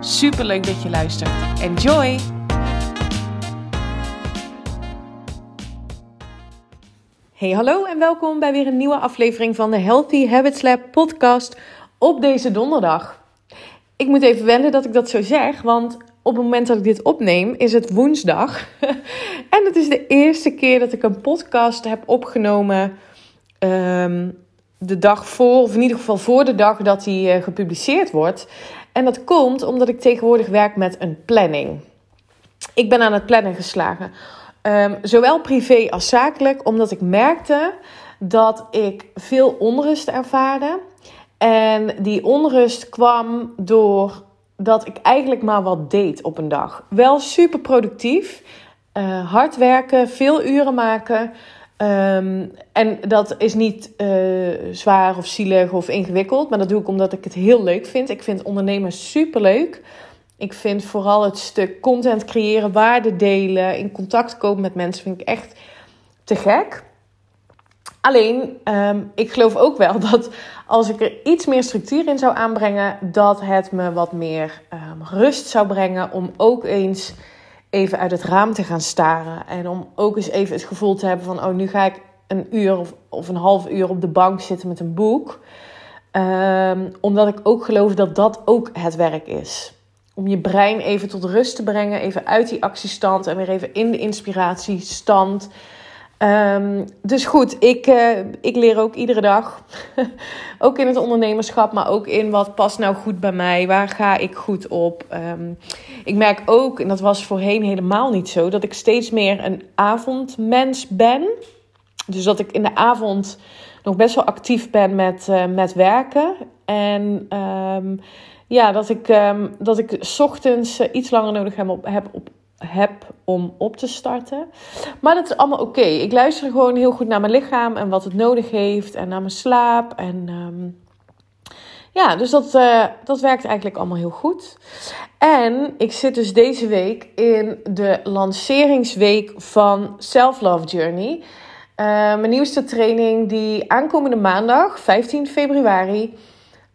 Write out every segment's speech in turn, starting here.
Super leuk dat je luistert. Enjoy! Hey, hallo en welkom bij weer een nieuwe aflevering van de Healthy Habits Lab podcast op deze donderdag. Ik moet even wennen dat ik dat zo zeg, want op het moment dat ik dit opneem is het woensdag. en het is de eerste keer dat ik een podcast heb opgenomen ehm, de dag voor, of in ieder geval voor de dag dat hij uh, gepubliceerd wordt. En dat komt omdat ik tegenwoordig werk met een planning. Ik ben aan het plannen geslagen. Um, zowel privé als zakelijk, omdat ik merkte dat ik veel onrust ervaarde. En die onrust kwam door dat ik eigenlijk maar wat deed op een dag. Wel super productief, uh, hard werken, veel uren maken. Um, en dat is niet uh, zwaar of zielig of ingewikkeld, maar dat doe ik omdat ik het heel leuk vind. Ik vind ondernemen super leuk. Ik vind vooral het stuk content creëren, waarde delen, in contact komen met mensen, vind ik echt te gek. Alleen, um, ik geloof ook wel dat als ik er iets meer structuur in zou aanbrengen, dat het me wat meer um, rust zou brengen om ook eens even uit het raam te gaan staren. En om ook eens even het gevoel te hebben van, oh, nu ga ik een uur of, een half uur op de bank zitten met een boek. Um, omdat ik ook geloof dat dat ook het werk is. Om je brein even tot rust te brengen, even uit die actiestand en weer even in de inspiratiestand. Um, dus goed, ik, uh, ik leer ook iedere dag. ook in het ondernemerschap, maar ook in wat past nou goed bij mij. Waar ga ik goed op? Um, ik merk ook, en dat was voorheen helemaal niet zo, dat ik steeds meer een avondmens ben. Dus dat ik in de avond nog best wel actief ben met, uh, met werken. En um, ja, dat ik, dat ik ochtends uh, iets langer nodig heb op, heb op heb om op te starten. Maar dat is allemaal oké. Ik luister gewoon heel goed naar mijn lichaam en wat het nodig heeft en naar mijn slaap. En um, ja, dus dat, uh, dat werkt eigenlijk allemaal heel goed. En ik zit dus deze week in de lanceringsweek van Self Love Journey. Uh, mijn nieuwste training die aankomende maandag, 15 februari,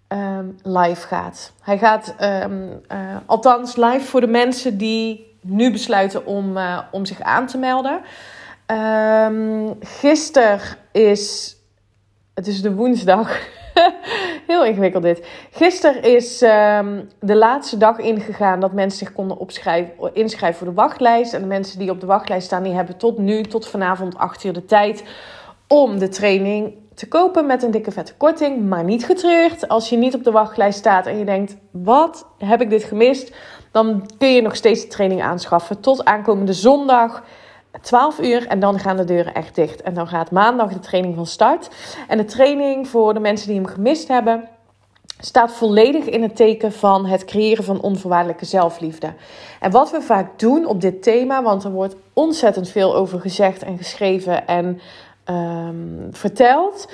um, live gaat. Hij gaat um, uh, althans live voor de mensen die nu besluiten om, uh, om zich aan te melden. Um, gisteren is. Het is de woensdag. Heel ingewikkeld dit. Gisteren is um, de laatste dag ingegaan dat mensen zich konden inschrijven voor de wachtlijst. En de mensen die op de wachtlijst staan, die hebben tot nu, tot vanavond 8 uur de tijd om de training te kopen met een dikke vette korting. Maar niet getreurd als je niet op de wachtlijst staat en je denkt: wat heb ik dit gemist? Dan kun je nog steeds de training aanschaffen tot aankomende zondag. 12 uur en dan gaan de deuren echt dicht. En dan gaat maandag de training van start. En de training voor de mensen die hem gemist hebben, staat volledig in het teken van het creëren van onvoorwaardelijke zelfliefde. En wat we vaak doen op dit thema, want er wordt ontzettend veel over gezegd en geschreven en um, verteld.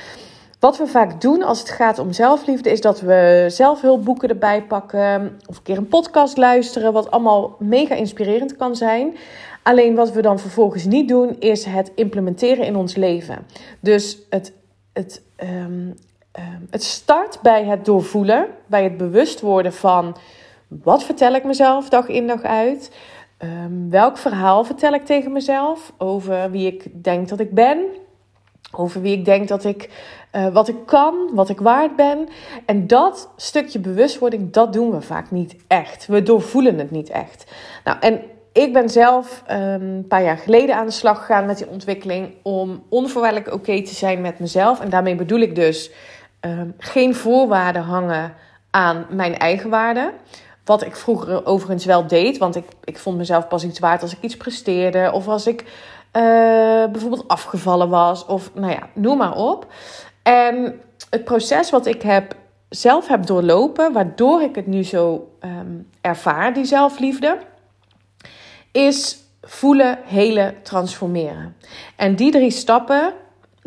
Wat we vaak doen als het gaat om zelfliefde, is dat we zelfhulpboeken erbij pakken. Of een keer een podcast luisteren, wat allemaal mega inspirerend kan zijn. Alleen wat we dan vervolgens niet doen, is het implementeren in ons leven. Dus het, het, um, um, het start bij het doorvoelen, bij het bewust worden van wat vertel ik mezelf dag in dag uit. Welk verhaal vertel ik tegen mezelf over wie ik denk dat ik ben, over wie ik denk dat ik, uh, wat ik kan, wat ik waard ben. En dat stukje bewustwording, dat doen we vaak niet echt. We doorvoelen het niet echt. Nou, en ik ben zelf um, een paar jaar geleden aan de slag gegaan met die ontwikkeling om onvoorwaardelijk oké te zijn met mezelf. En daarmee bedoel ik dus um, geen voorwaarden hangen aan mijn eigen waarde. Wat ik vroeger overigens wel deed, want ik, ik vond mezelf pas iets waard als ik iets presteerde of als ik uh, bijvoorbeeld afgevallen was. Of nou ja, noem maar op. En het proces wat ik heb, zelf heb doorlopen, waardoor ik het nu zo um, ervaar, die zelfliefde, is voelen, helen, transformeren. En die drie stappen,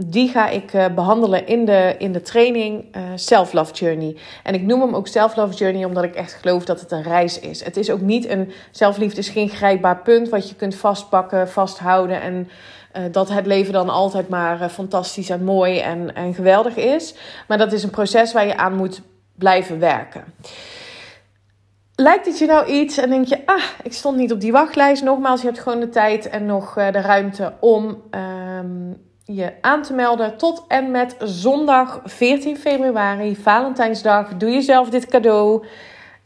die ga ik uh, behandelen in de, in de training uh, Self Love Journey. En ik noem hem ook Self Love Journey omdat ik echt geloof dat het een reis is. Het is ook niet een zelfliefde is geen grijpbaar punt wat je kunt vastpakken, vasthouden en uh, dat het leven dan altijd maar fantastisch en mooi en, en geweldig is. Maar dat is een proces waar je aan moet blijven werken. Lijkt het je nou iets en denk je, ah, ik stond niet op die wachtlijst. Nogmaals, je hebt gewoon de tijd en nog de ruimte om um, je aan te melden tot en met zondag 14 februari, Valentijnsdag. Doe jezelf dit cadeau.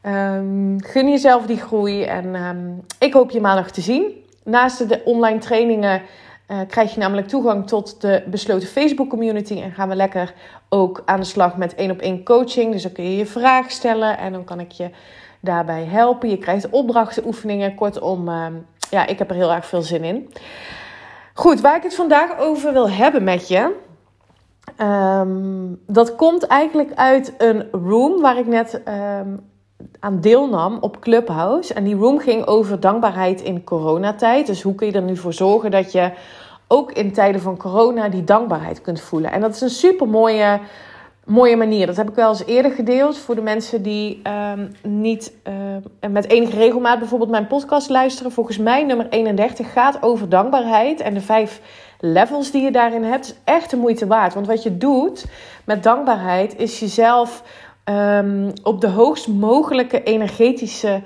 Um, gun jezelf die groei. En um, ik hoop je maandag te zien. Naast de online trainingen uh, krijg je namelijk toegang tot de besloten Facebook community. En gaan we lekker ook aan de slag met één op één coaching. Dus dan kun je je vraag stellen en dan kan ik je daarbij helpen. Je krijgt opdrachten, oefeningen. Kortom, uh, ja, ik heb er heel erg veel zin in. Goed, waar ik het vandaag over wil hebben met je. Um, dat komt eigenlijk uit een room waar ik net um, aan deelnam op Clubhouse. En die room ging over dankbaarheid in coronatijd. Dus hoe kun je er nu voor zorgen dat je ook in tijden van corona die dankbaarheid kunt voelen. En dat is een super mooie mooie manier. Dat heb ik wel eens eerder gedeeld voor de mensen die um, niet uh, met enige regelmaat bijvoorbeeld mijn podcast luisteren. Volgens mij nummer 31 gaat over dankbaarheid en de vijf levels die je daarin hebt. is echt de moeite waard. Want wat je doet met dankbaarheid is jezelf um, op de hoogst mogelijke energetische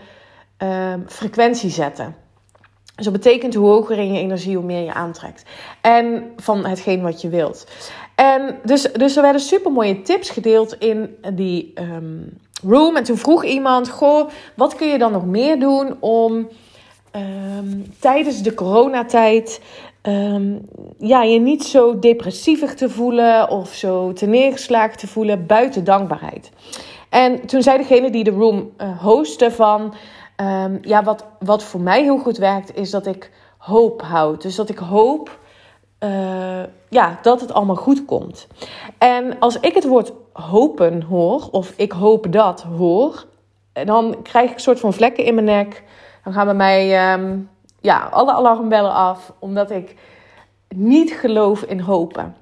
frequentie zetten. Dus dat betekent hoe hoger in je energie, hoe meer je aantrekt. En van hetgeen wat je wilt. En dus, dus er werden super mooie tips gedeeld in die um, room. En toen vroeg iemand: Goh, wat kun je dan nog meer doen om um, tijdens de coronatijd um, ja, je niet zo depressievig te voelen of zo te neergeslagen te voelen buiten dankbaarheid? En toen zei degene die de room uh, hostte van. ja, wat, wat voor mij heel goed werkt, is dat ik hoop houd. Dus dat ik hoop uh, ja, dat het allemaal goed komt. En als ik het woord hopen hoor, of ik hoop dat hoor, dan krijg ik een soort van vlekken in mijn nek. Dan gaan bij mij um, ja, alle alarmbellen af, omdat ik niet geloof in hopen.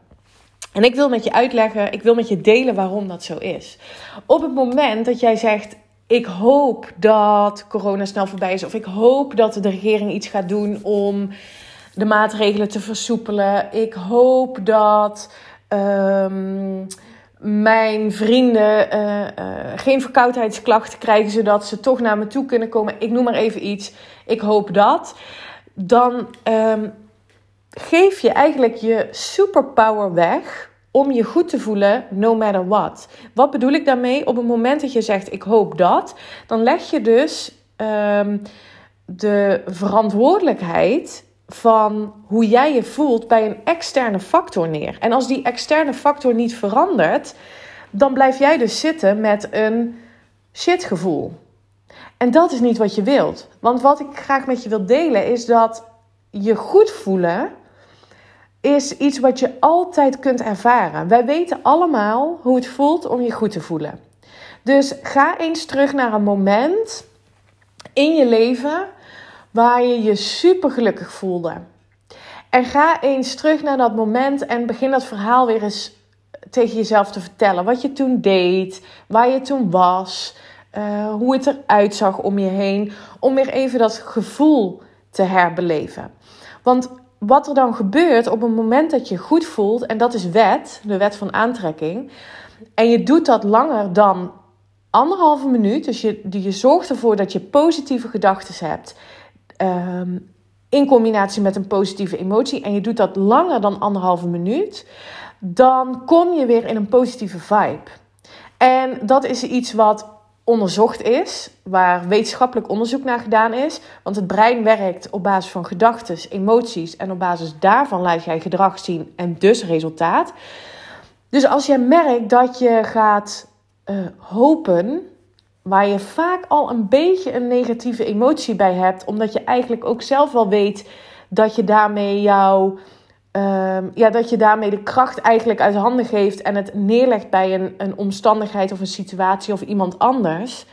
En ik wil met je uitleggen, ik wil met je delen waarom dat zo is. Op het moment dat jij zegt: Ik hoop dat corona snel voorbij is, of ik hoop dat de regering iets gaat doen om de maatregelen te versoepelen. Ik hoop dat um, mijn vrienden uh, uh, geen verkoudheidsklachten krijgen, zodat ze toch naar me toe kunnen komen. Ik noem maar even iets. Ik hoop dat. Dan um, geef je eigenlijk je superpower weg om je goed te voelen, no matter what. Wat bedoel ik daarmee? Op het moment dat je zegt ik hoop dat, dan leg je dus um, de verantwoordelijkheid van hoe jij je voelt bij een externe factor neer. En als die externe factor niet verandert, dan blijf jij dus zitten met een shitgevoel. En dat is niet wat je wilt. Want wat ik graag met je wil delen is dat je goed voelen is iets wat je altijd kunt ervaren. Wij weten allemaal hoe het voelt om je goed te voelen. Dus ga eens terug naar een moment in je leven waar je je super gelukkig voelde. En ga eens terug naar dat moment en begin dat verhaal weer eens tegen jezelf te vertellen. Wat je toen deed, waar je toen was, uh, hoe het eruit zag om je heen. Om weer even dat gevoel te herbeleven. Want wat er dan gebeurt op het moment dat je goed voelt, en dat is wet, de wet van aantrekking. En je doet dat langer dan anderhalve minuut. Dus je, je zorgt ervoor dat je positieve gedachten hebt um, in combinatie met een positieve emotie en je doet dat langer dan anderhalve minuut, dan kom je weer in een positieve vibe. En dat is iets wat onderzocht is, waar wetenschappelijk onderzoek naar gedaan is. Want het brein werkt op basis van gedachten, emoties en op basis daarvan laat jij gedrag zien en dus resultaat. Dus als jij merkt dat je gaat uh, hopen waar je vaak al een beetje een negatieve emotie bij hebt, omdat je eigenlijk ook zelf wel weet dat je daarmee jouw. Uh, ja, dat je daarmee de kracht eigenlijk uit handen geeft en het neerlegt bij een, een omstandigheid of een situatie of iemand anders.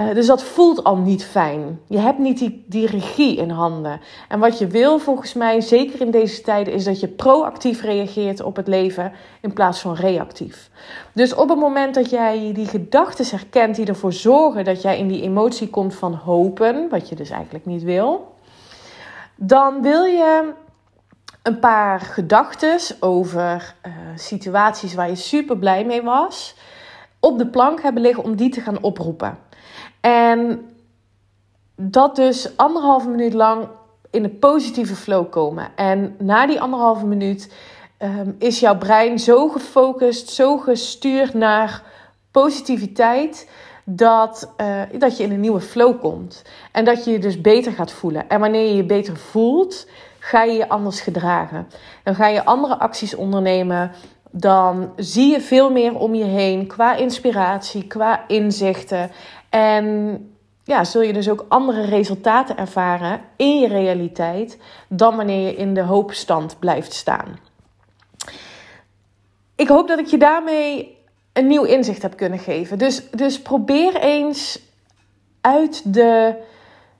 Uh, dus dat voelt al niet fijn. Je hebt niet die, die regie in handen. En wat je wil, volgens mij, zeker in deze tijden, is dat je proactief reageert op het leven in plaats van reactief. Dus op het moment dat jij die gedachten herkent die ervoor zorgen dat jij in die emotie komt van hopen, wat je dus eigenlijk niet wil, dan wil je een paar gedachten over uh, situaties waar je super blij mee was, op de plank hebben liggen om die te gaan oproepen. En dat dus anderhalve minuut lang in een positieve flow komen. En na die anderhalve minuut um, is jouw brein zo gefocust, zo gestuurd naar positiviteit. Dat, uh, dat je in een nieuwe flow komt. En dat je je dus beter gaat voelen. En wanneer je je beter voelt, ga je je anders gedragen. Dan ga je andere acties ondernemen. Dan zie je veel meer om je heen qua inspiratie, qua inzichten. En ja, zul je dus ook andere resultaten ervaren in je realiteit dan wanneer je in de hoopstand blijft staan. Ik hoop dat ik je daarmee een nieuw inzicht heb kunnen geven. Dus, dus probeer eens uit de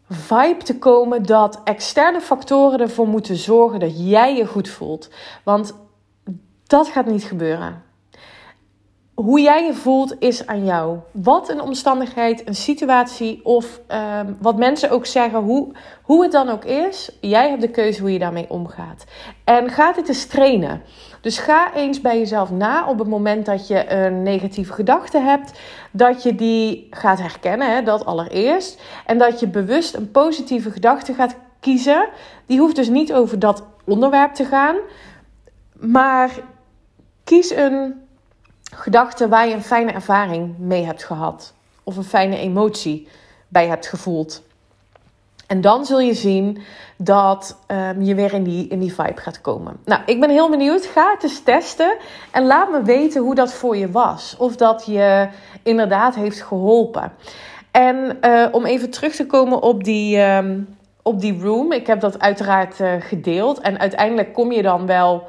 vibe te komen dat externe factoren ervoor moeten zorgen dat jij je goed voelt. Want dat gaat niet gebeuren. Hoe jij je voelt is aan jou. Wat een omstandigheid, een situatie of ehm, wat mensen ook zeggen, hoe, hoe het dan ook is, jij hebt de keuze hoe je daarmee omgaat. En ga dit eens trainen. Dus ga eens bij jezelf na op het moment dat je een negatieve gedachte hebt, dat je die gaat herkennen, hè, dat allereerst. En dat je bewust een positieve gedachte gaat kiezen. Die hoeft dus niet over dat onderwerp te gaan, maar kies een gedachte waar je een fijne ervaring mee hebt gehad. Of een fijne emotie bij hebt gevoeld. En dan zul je zien dat um, je weer in die, in die vibe gaat komen. Nou, ik ben heel benieuwd. Ga het eens testen. En laat me weten hoe dat voor je was. Of dat je inderdaad heeft geholpen. En uh, om even terug te komen op die, um, op die room. Ik heb dat uiteraard uh, gedeeld. En uiteindelijk kom je dan wel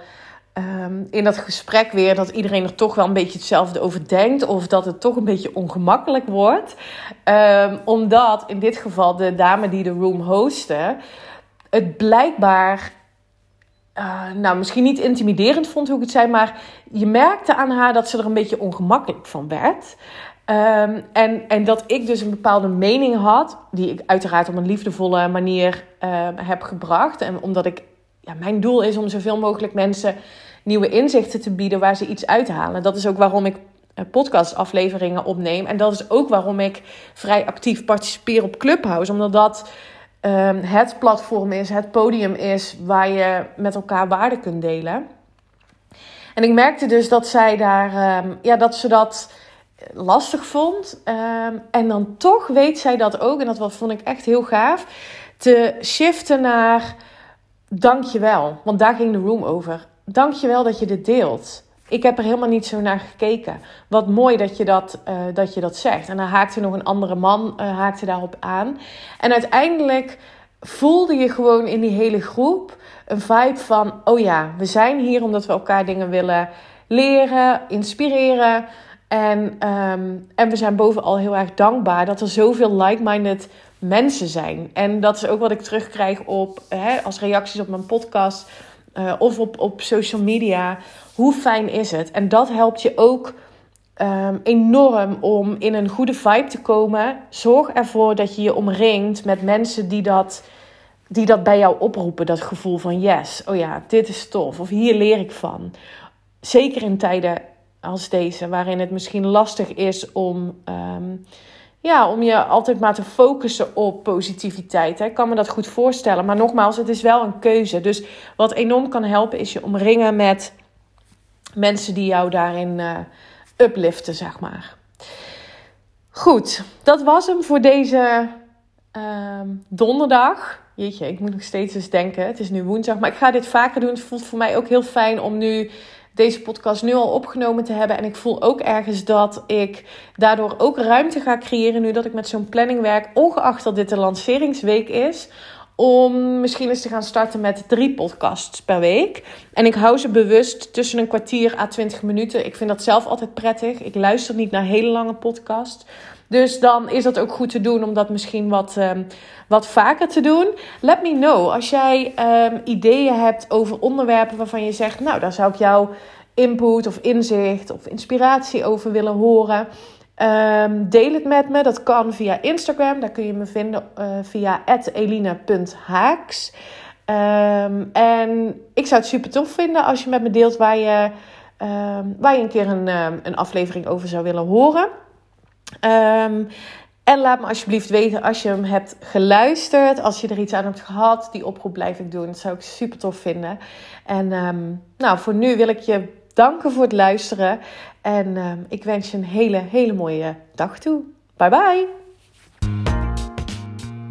um, in dat gesprek weer dat iedereen er toch wel een beetje hetzelfde over denkt. Of dat het toch een beetje ongemakkelijk wordt. Um, omdat in dit geval de dame die de room hostte, het blijkbaar. Uh, nou, misschien niet intimiderend vond hoe ik het zei, maar je merkte aan haar dat ze er een beetje ongemakkelijk van werd. Um, en, en dat ik dus een bepaalde mening had, die ik uiteraard op een liefdevolle manier heb gebracht. En omdat ik, ja, mijn doel is om zoveel mogelijk mensen nieuwe inzichten te bieden waar ze iets uithalen. Dat is ook waarom ik eh, podcastafleveringen opneem. En dat is ook waarom ik vrij actief participeer op Clubhouse. Omdat dat um, het platform is, het podium is waar je met elkaar waarde kunt delen. En ik merkte dus dat zij daar, um, ja, dat ze dat lastig vond. Um, en dan toch weet zij dat ook, en dat vond ik echt heel gaaf, te shiften naar dankjewel. Want daar ging de room over dankjewel dat je dit deelt. Ik heb er helemaal niet zo naar gekeken. Wat mooi dat je dat, uh, dat, je dat zegt. En dan haakte nog een andere man uh, haakte daarop aan. En uiteindelijk voelde je gewoon in die hele groep een vibe van: oh ja, we zijn hier omdat we elkaar dingen willen leren, inspireren. En, um, en we zijn bovenal heel erg dankbaar dat er zoveel like-minded mensen zijn. En dat is ook wat ik terugkrijg op, hè, als reacties op mijn podcast uh, of op, op social media. Hoe fijn is het? En dat helpt je ook um, enorm om in een goede vibe te komen. Zorg ervoor dat je je omringt met mensen die dat, die dat bij jou oproepen. Dat gevoel van yes, oh ja, dit is tof. Of hier leer ik van. Zeker in tijden als deze, waarin het misschien lastig is om. Um, ja, om je altijd maar te focussen op positiviteit. Hè. Ik kan me dat goed voorstellen. Maar nogmaals, het is wel een keuze. Dus wat enorm kan helpen, is je omringen met mensen die jou daarin uh, upliften, zeg maar. Goed, dat was hem voor deze uh, donderdag. Jeetje, ik moet nog steeds eens denken. Het is nu woensdag, maar ik ga dit vaker doen. Het voelt voor mij ook heel fijn om nu deze podcast nu al opgenomen te hebben. En ik voel ook ergens dat ik daardoor ook ruimte ga creëren nu dat ik met zo'n planning werk, ongeacht dat dit de lanceringsweek is, om misschien eens te gaan starten met drie podcasts per week. En ik hou ze bewust tussen een kwartier à 20 minuten. Ik vind dat zelf altijd prettig. Ik luister niet naar hele lange podcasts. Dus dan is dat ook goed te doen om dat misschien wat, um, wat vaker te doen. Let me know als jij um, ideeën hebt over onderwerpen waarvan je zegt: Nou, daar zou ik jouw input of inzicht of inspiratie over willen horen. Um, deel het met me. Dat kan via Instagram. Daar kun je me vinden uh, via eline.haaks. Um, en ik zou het super tof vinden als je met me deelt waar je, waar je een keer een, een aflevering over zou willen horen. En laat me alsjeblieft weten als je hem hebt geluisterd. Als je er iets aan hebt gehad. Die oproep blijf ik doen. Dat zou ik super tof vinden. En nou, voor nu wil ik je danken voor het luisteren. En uh, ik wens je een hele, hele mooie dag toe. Bye bye.